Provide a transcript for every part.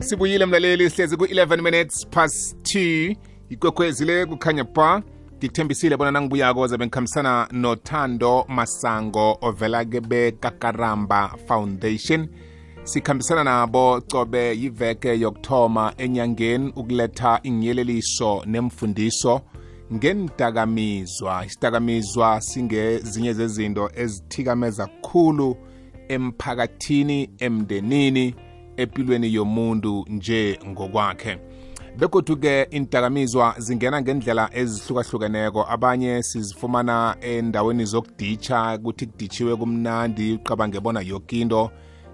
sibuyile mlaleli sihlezi ku-11 minutes past 2 ikwekhwezile kukhanya ba ngikuthembisile bona nangibuyako zabe ngikhambisana nothando masango ovela ke bekakaramba foundation. Sikhambisana nabo cobe yiveke yokuthoma enyangeni ukuletha ingiyeleliso nemfundiso ngendakamizwa. Isidakamizwa singezinye zezinto ezithikameza kukhulu emphakathini emndenini. Empilweni yomuntu nje ngokwakhe. Begodu-ke indakamizwa zingena ngendlela ezihlukahlukeneko. Abanye sizifumana endaweni zokuditsha ukuthi kuditshiwe kumnandi uqabange bona yoke into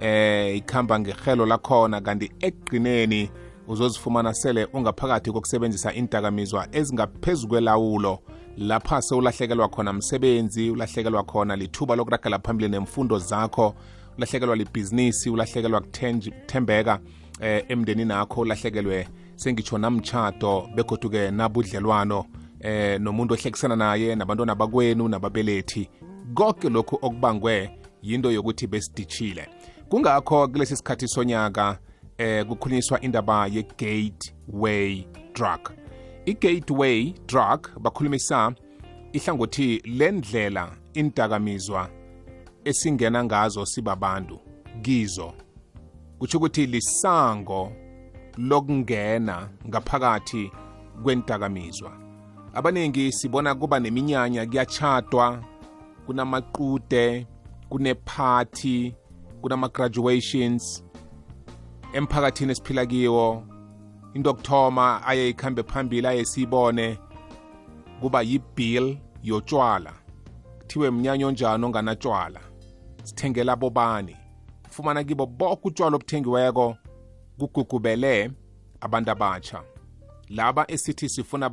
eh ikhamba ngehelo lakhona. Kanti ekugcineni uzozifumana sele ungaphakathi kokusebenzisa indakamizwa ezingaphezu kwelawulo. Lapha sewulahlekelwa khona msebenzi ulahlekelwa khona lithuba lokuragela phambili nemfundo zakho. Ulahlekelwa libhizinisi ulahlekelwa kuthembeka eh, emndenini akho ulahlekelwe sengitsho namtshado begodu-ke nabudlelwano eh nomuntu ohlekisana naye nabantwana bakwenu nababelethi. Konke lokhu okubangwe yinto yokuthi besidishile kungakho kulesi sikhathi sonyaka eh kukhulunyiswa indaba ye-gateway drug. I-gateway drug bakhulumisa ihlangothi lendlela indakamizwa esingena ngazo sibabantu kizo. Kutsho ukuthi lisango lokungena ngaphakathi kwendakamizwa abaningi sibona kuba neminyanya kuyachadwa kunamaqude kunephathi kunama-graduations. Emphakathini esiphila kiwo into okuthoma aye ikhambe phambili aye siyibone kuba yibill yotshwala kuthiwe mnyanya onjani onganatshwala sithengela bobani fumana kibo boke utshwala obuthengiweko kugugubele abantu abatsha laba esithi sifuna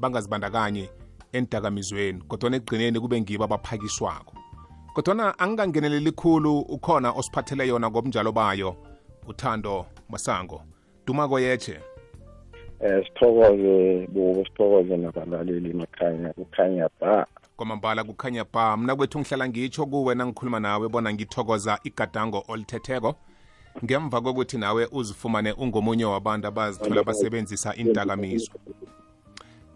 bangazibandakanyi endakamizweni kodwana ekugqineni kube ngibo abaphakiswako. Kodwana angingangeneleli khulu ukhona osiphathele yona ngobunjalo bayo uthando masango. Duma koyeche um sithokoze bo sithokoze nabalaleli makhanya kukhanya ba kwamambala kukhanya ba mna kwethu ngihlala ngitsho kuwe nangikhuluma nawe bona ngithokoza igadango olithetheko. Ngemva kokuthi nawe uzifumane ungomunye wabantu abazithola basebenzisa indakamizwa.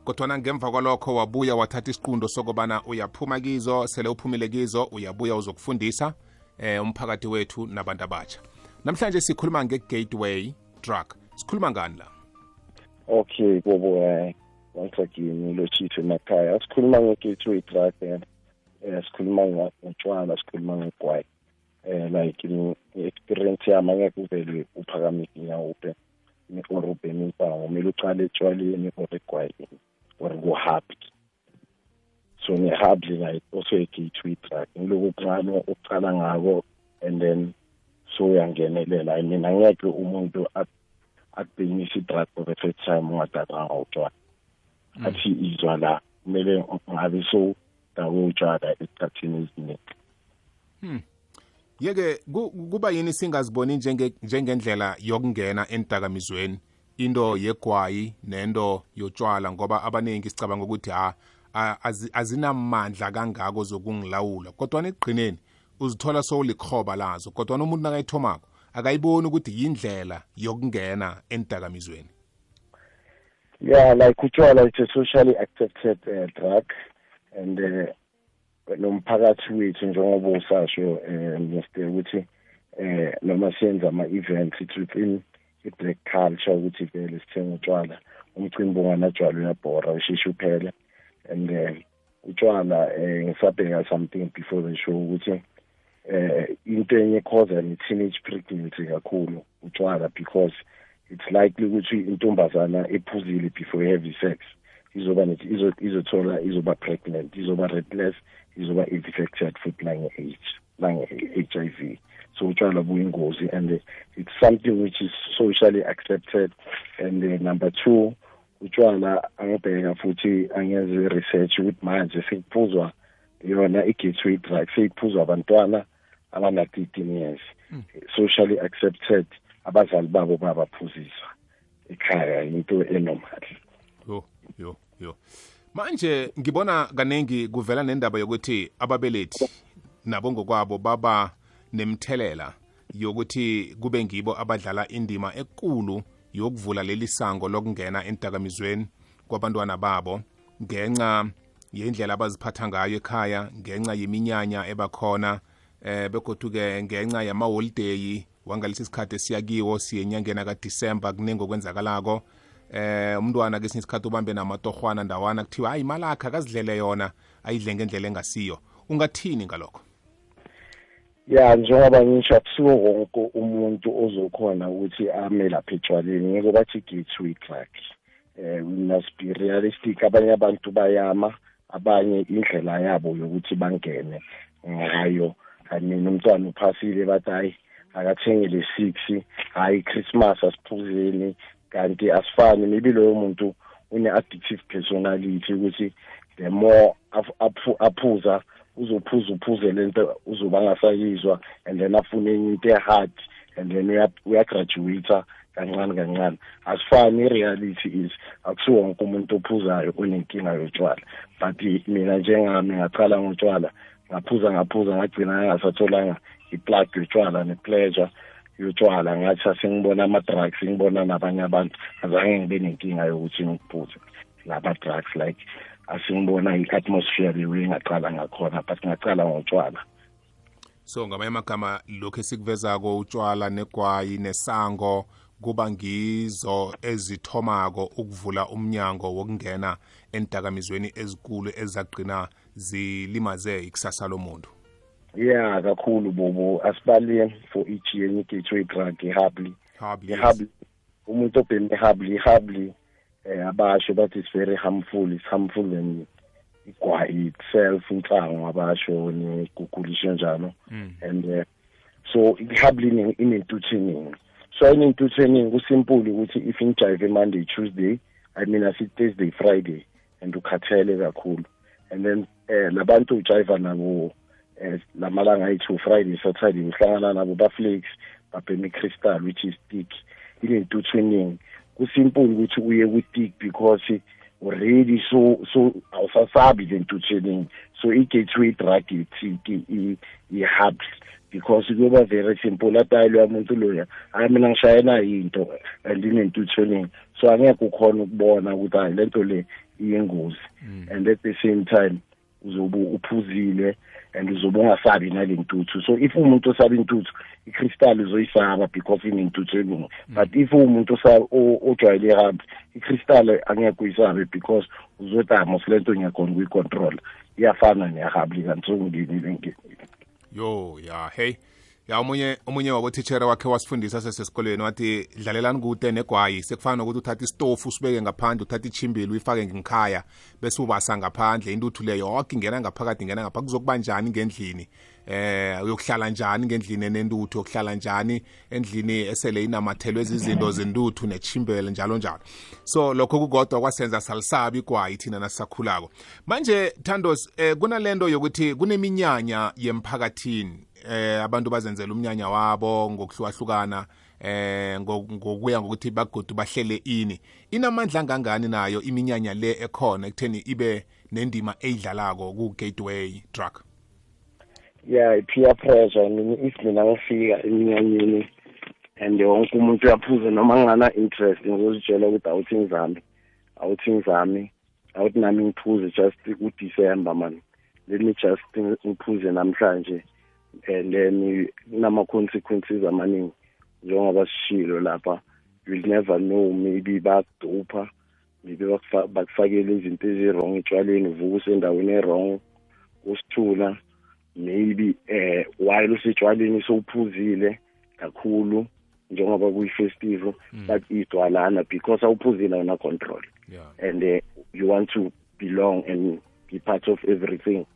Kodwana ngemva kwalokho wabuya wathatha isiqundo sokubana uyaphuma kizo sele uphumile kizo uyabuya uzokufundisa eh umphakathi wethu nabantu abatsha namhlanje sikhuluma nge-gateway drug sikhuluma ngani la? Okay bobo eh once again lochithu emakhaya sikhuluma nge-gateway drug eh sikhuluma ngotshwala sikhuluma ngegwayi eh like i-experience yami angeke uvele uphakamisa inyawo ube or ubheme impango kumele ucale etshwaleni or egwayini or ku-hubs so ne-hubs like also a-gateway drug ngiloku kuncane ukucala ngako and then so uyangenelela i mean angeke umuntu akubhekise i-drug for the first time ungadakanga utshwala athi izwa la kumele ngabe so dawe utshwala esikhathini eziningi hmm. yeke kuba yini singaziboni njengendlela yokungena endakamizweni into yegwayi nento yotshwala ngoba abaningi sicabanga ukuthi ha azinamandla kangako zokungilawula. Kodwa ekugqineni uzithola sowulikhoba lazo kodwa umuntu nakayithomako akayiboni ukuthi yindlela yokungena endakamizweni yeah like utshwala it's a socially accepted uh, drug and uh, nomphakathi wethu njengoba usasho um mr ukuthi eh noma siyenza ama-events it's within i-black culture ukuthi vele sithenga utshwala umcimbi onganatshwala uyabhora usheshe uphele and then utshwala um ngisabheka something before the show ukuthi eh into enye causa ni-teenage pregnancy kakhulu utshwala because it's likely ukuthi intombazana ephuzile before i-heavy sex izoba izothola izoba pregnant izoba restless izoba infected futhi nange-h nange-HIV so utshwala buyingozi and it's something which is socially accepted. And uh, number two utshwala angibheka futhi angenze research ukuthi manje sekuphuzwa yona i-gateway drug sekuphuzwa abantwana abana-thirteen years. Mm. socially accepted abazali babo babaphuziswa ekhaya into enormal yo yo yo. Manje ngibona kaningi kuvela nendaba yokuthi ababelethi nabo ngokwabo baba nemthelela yokuthi kube ngibo abadlala indima ekulu yokuvula leli sango lokungena entakamizweni kwabantwana babo ngenxa yendlela abaziphatha ngayo ekhaya ngenxa yeminyanya ebakhona eh begoduke ngenxa yamaholideyi wangalesi sikhathi siyakiwo siye enyangeni kadisemba kuningi okwenzakalako. Eh umntwana kesinye isikhathi ubambe namatorhwana ndawana kuthiwa hayi imali akhe akazidlele yona ayidle ngendlela engasiyo. Ungathini ngalokho? Ya njengoba ngisho akusiwo wonke umuntu ozokhona ukuthi ame lapha etshwaleni ngeke bathi gateway drug eh we must be realistic abanye abantu bayama abanye indlela yabo yokuthi bangene ngayo. I mean umntwana uphasile bathi hayi akathenge le six hayi christmas asiphuzeni kanti asifani maybe loyo muntu une-addictive personality ukuthi the more aphuza uzophuza uphuze lento uzoba angasayizwa and then afune enye into e-hard and then uyagraduata kancane kancane. Asifani i-reality is akusiwo wonke umuntu ophuzayo onenkinga yotshwala. But mina njengami ngaqala ngotshwala ngaphuza ngaphuza ngagcina ngangasatholanga i-plug yotshwala ne-pleasure yotshwala. Ngathi asengibona ama-drugs ngibona nabanye abantu. Azange ngibe nenkinga yokuthi ngiphuze laba-drugs like asingibona i-atmosphere leyo ngaqala ngakhona but ngaqala ngotshwala. So ngamanye amagama lokhu esikuvezako utshwala negwayi nesango kuba ngizo ezithomako ukuvula umnyango wokungena entakamizweni ezikulu ezagqina zilimaze ikusasa lomuntu. Yeah kakhulu bobo. Asibale for each year i-gateway drug i-hubly i-hubly umuntu obheme i-hubly i-hubly eh abasho bathi it's very harmful it's harmful than igwayi itself inhlango abasho negugulisho njalo. And uh, so i-hubly inentuthu eningi so inentuthu eningi kusimple ukuthi if ngijive monday tuesday i mean asi thursday friday and ukhathele kakhulu. And then eh labantu ujiva nabo lamalanga ayi-two friday saturday uhlangana nabo baflex babhema i-crystal which is thick inentuthu eningi kusimple ukuthi uye ku-thick because already so so awusasabi le ntuthu eningi so i-gateway drug i-thick i-hubs because kuyoba very simple. Atayilwa umuntu loya hayi mina ngishayela yinto and inentuthu eningi so angeke ukhona ukubona ukuthi hayi lento le iyingozi. And at the same time uzobe uphuzile. And uzobe ungasabi nale ntuthu so if umuntu osaba intuthu i-crystal uzoyisaba because inentuthu elungu. But if umuntu ojwayele ihambi i-crystal angeke uyisabe because uzothi sile le nto ngiyakhona ukuyicontrola iyafana neyahabli kanti sokungenile ngenile yo ya hey ya omunye omunye wabotitshere wakhe wasifundisa sesesikolweni wathi dlalelani kude negwayi. Sekufana nokuthi uthatha istofu usibeke ngaphandle uthatha ichimbili uyifake ngikhaya bese ubasa ngaphandle. Intuthu leyo yoke ingena ngaphakathi ingena ngapha. Kuzokuba njani ngendlini? Eh uyokuhlala njani ngendlini enentuthu? Yokuhlala njani endlini esele inamathelwe izinto zentuthu nechimbele njalo njalo. So lokho kukodwa kwasenza salisabi igwayi thina nasisakhulako. Manje thandos eh, kunalento yokuthi kuneminyanya yemphakathini. Eh abantu bazenzela umnyanya wabo ngokuhlukahlukana eh ngokuya ngokuthi bagodu bahlele ini. Inamandla angangani nayo iminyanya le ekhona ekutheni ibe nendima eyidlalako ku-gateway drug? Yeah i-peer pressure I mean if mina ngifika eminyanyeni and wonke umuntu uyaphuza noma ngingana interest ngizozitshela ukuthi awuthi ngizami awuthi ngizami awuthi nami ngiphuze just uDecember man. Let me just ngiphuze namhlanje. And then kunama-consequences amaningi njengoba sishilo lapha you'll never know maybe bakudupha maybe bakufakele izinto ezi-wrong etshwaleni uvuka usendaweni e-wrong usithula maybe eh while usetshwaleni sowuphuzile kakhulu njengoba kuyi-festive but idwalana because awuphuzile awuna control. And uh, you want to belong and be part of everything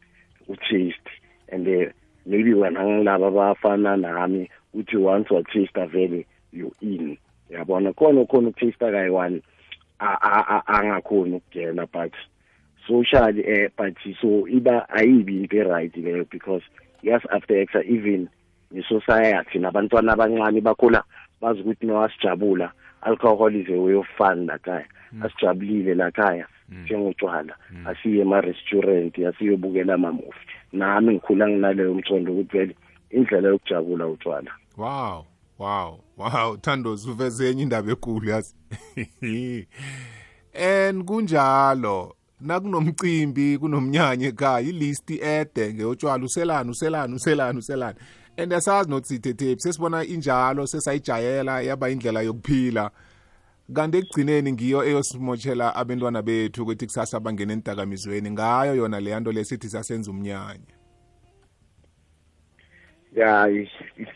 u-taste and uh, maybe wena ngilaba abafana nami uthi once wa-taster vele you in. Yabona khona khona ukutaster kayi-one angakhoni ukugena but socially eh but so iba ayibi into e-right leyo because yes after exa even ne-society nabantwana abancane bakhula bazi ukuthi nawasijabula alcohol is a way of fun lakhaya asijabulile lakhaya njengotshwala asiye ema-restaurant asiyobukela amamuvi nami ngikhula nginaleyo mcondo ukuthi vele indlela yokujabula utshwala wow wow wow. Thando suveze enye indaba ekulu yazi. And kunjalo nakunomcimbi kunomnyanya ekhaya ilist ede ngeyotshwala uselani uselani uselani uselani. And asazi nokuthi sithethephi sesibona injalo sesayijayela yaba indlela yokuphila. Kanti ekugcineni ngiyo eyosimotshela abantwana bethu ukuthi kusasa bangena entakamizweni ngayo yona leya nto lesithi sasenza umnyanya. Ya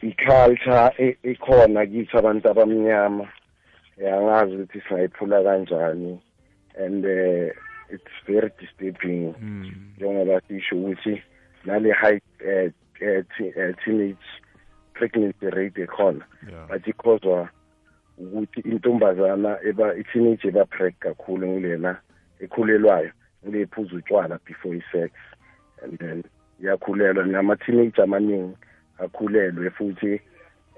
i-culture e- ikhona kithi abantu abamnyama. Yangazi ukuthi singayiphula kanjani and uh, it's very disturbing. Njengoba sisho ukuthi nale high uh, uh, teenage pregnancy rate ekhona. Yeah. but ikhozwa ukuthi intombazana eba i-teenage eba preg kakhulu ngilena ekhulelwayo ngile iphuza utshwala before i-sex. And then iyakhulelwa nama-teenage amaningi akhulelwe futhi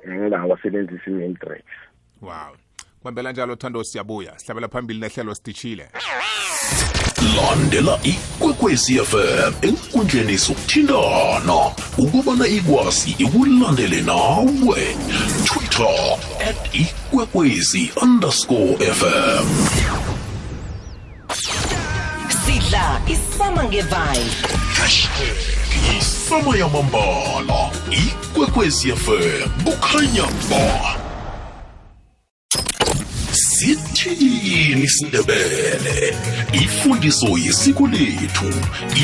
eh, ngilawo asebenzisa i-main drugs wow. Kwambela njalo thando siyabuya. Sihlabela phambili nehlelo sitishile. Landela ikwekwezi fm enkundleni zokuthintana. Ukubana ikwazi ikulandele nawe. Twitter at ikwekwezi underscore fm sidla isama ngevibe. Hashtag isama yamambala. Ikwekwezi fm kukhanya ba. Sithini isindebele? Ifundiso yesiko lethu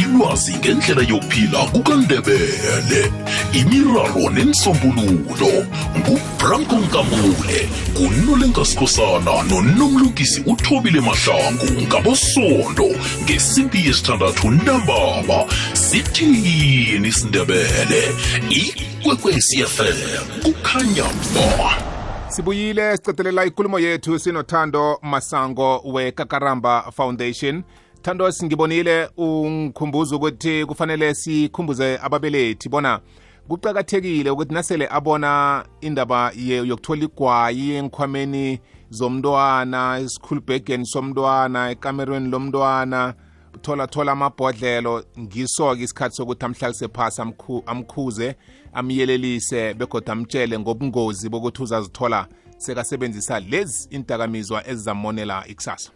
ilwazi ngendlela yokuphila kukandebele. Imiraro nensombululo ngubranko nkamule ngunolenkasikhosana nonomlungisi uthobile mahlangu ngabosondo ngesimbi yesithandathu ntambama. Sithini isindebele? Ikwekwecfm kukhanya ba sibuyile sicedelela ikulumo yethu sinothando masango wekakaramba foundation. Thando singibonile ungikhumbuza ukuthi kufanele sikhumbuze ababelethi bona kuqakathekile ukuthi nasele abona indaba ye- yokuthola igwayi enkhwameni zomntwana esikhulubhegeni somntwana ekamerweni lomntwana. Thola thola amabhodlelo. Ngiso-ke isikhathi sokuthi amhlalise phasi amkhu- amkhuze amyelelise begodwa amtshele ngobungozi bokuthi uzazithola sekasebenzisa lezi indakamizwa ezizamonela ikusasa.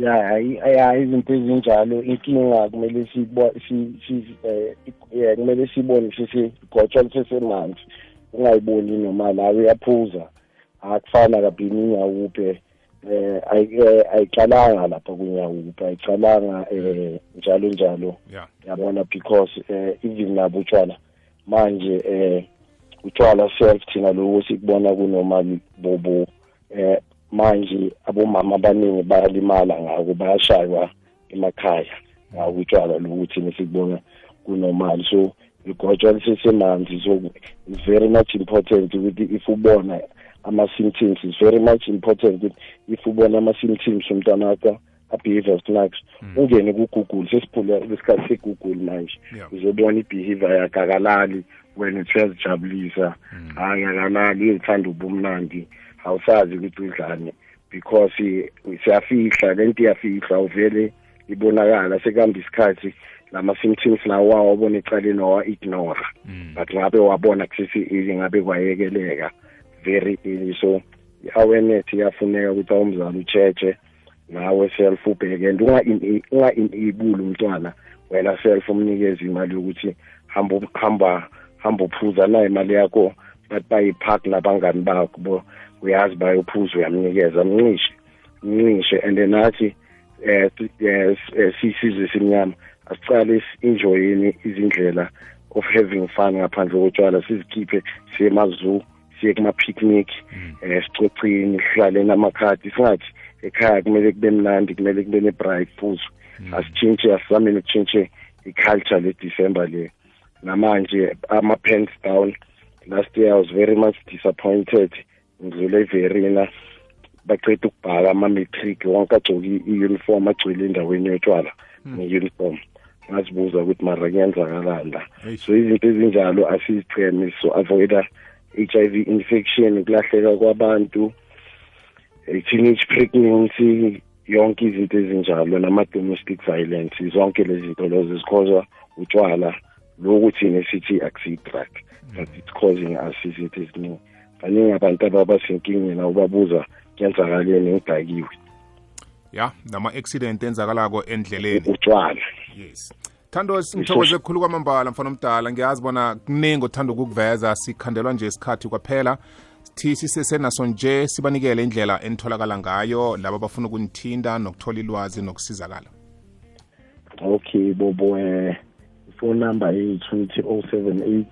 Ya hayi ya izinto ezinjalo inkinga kumele sibo si si eh, eh, kumele sibone sesigotsha lisesemanzi ungayiboni noma la uyaphuza. Akufana kabini inyawuphe um ayi- eh, ayiqalanga lapha kunyawuphe ayiqalanga um njalo njalo. Yabona because um even nabo utshwala manje um utshwala self thina lokho sikubona kunomali bobo eh manje abomama abaningi bayalimala ngako bayashaywa emakhaya ngako utshwala lokuthi nisikubona kunormal so igotshwa lisesemanzi. So it's very much important ukuthi if ubona ama-symptoms it's very much important ukuthi if ubona ama-symptoms omntwana wakho a-behavior snacks ungene kugoogle sesiphule isikhathi segoogle manje. Yeah. uzobona i-behavior yakhe akalali wena uthi uyazijabulisa hayi akalali uyithanda ubumnandi. Awusazi ukuthi udlani because siyafihla lento iyafihlwa uvele ibonakala. Sekuhamba isikhathi lama-symptoms lawo wawabona ecaleni wawa-ignora but ngabe wabona kusese-early ngabe kwayekeleka very early. So i-awareness iyafuneka ukuthi awumzali ucheche nawe self ubheke. And unga-enable umntwana wena self umnikeze imali yokuthi hamba hamba hamba uphuza nayo imali yakho bayipark nabangani bakho bo uyazi bayophuza uyamnikeza mncishe mncishe. And then nathi eh si- eh, s- eh, siyisizwe simnyama. Asicale enjoyini izindlela of having fun ngaphandle kotshwala. Sizikhiphe siye emazoo siye kuma-picnic eh sicocini sihlale namakhadi. Singathi ekhaya kumele kube mnandi kumele kube ne-bright phuzo asitshintshe asizame nokutshintshe i-culture le-december le. Namanje ama-pants down. Last year i was very much disappointed. Ngidlule everina baceda ukubhala ama-matric. Wonke agcoke i-uniform agcwele endaweni yotshwala ne-uniform. Ngazibuza ukuthi mara kuyenzakalani la so izinto ezinjalo asizicheme so avoida HIV infection ukulahleka kwabantu eh, teenage pregnancy yonke izinto ezinjalo nama-domestic violence. Zonke lezi zinto lezo zikhozwa utshwala. Lokuthi nesithi akusiyi-drug but it's causing us izinto eziningi. Baningi abantu ababasenkingeni awubabuza kuyenzakaleni ngidakiwe ya nama-accident enzakalako endleleni. Utshwala. Yes. Thando ngithokoze kukhulu kwamambala mfana omdala. Ngiyazi bona kuningi othanda ukukuveza sikhandelwa nje isikhathi kwaphela. Thi sisesenaso nje sibanikele indlela enitholakala ngayo laba abafuna ukunithinda nokuthola ilwazi nokusizakala. Okay bobo eh phone number yethu ithi 078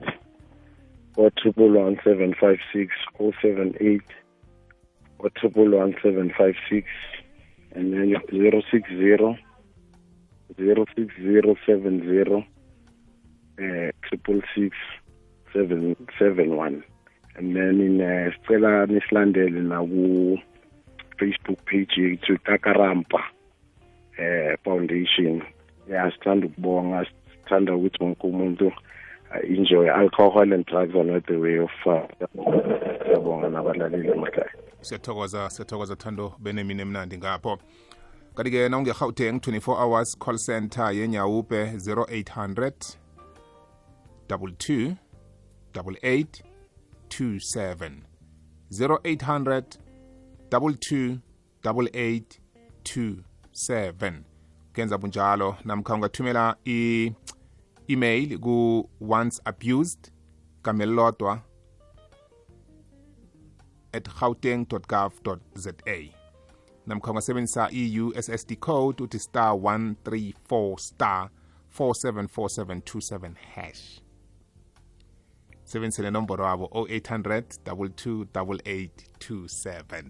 or triple one seven five six oh seven eight or triple one seven five six and then zero six zero zero six zero seven zero uh triple six seven seven one. And then in uh, sicela nisilandele na ku Facebook page yethu Takarampa eh foundation. Ya sithanda ukubonga sithanda ukuthi wonke umuntu uh, enjoy alcohol and drugs are not the way of uh, nabalaleli emakhaya. Siyathokoza siyathokoza thando benemini emnandi ngapho. Kanti-ke na unge-gauteng 24 hours call center yenyawupe 0800 22 88 27 0800 22 88 27 kenza bunjalo namkha ungathumela i-email ku once abused kamelilodwa at gauteng.gov.za namkha ungasebenzisa i-ussd code uthi star 134 star 474727 hash. Sebenzise le nomboro wabo 0800 228827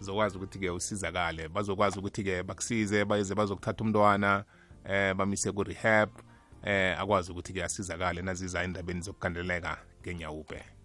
uzokwazi ukuthi-ke usizakale. Bazokwazi ukuthi-ke bakusize bayeze bazokuthatha umntwana eh bamise ku-rehab. Eh akwazi ukuthi-ke asizakale naziza endabeni zokukhandeleka ngenyawupe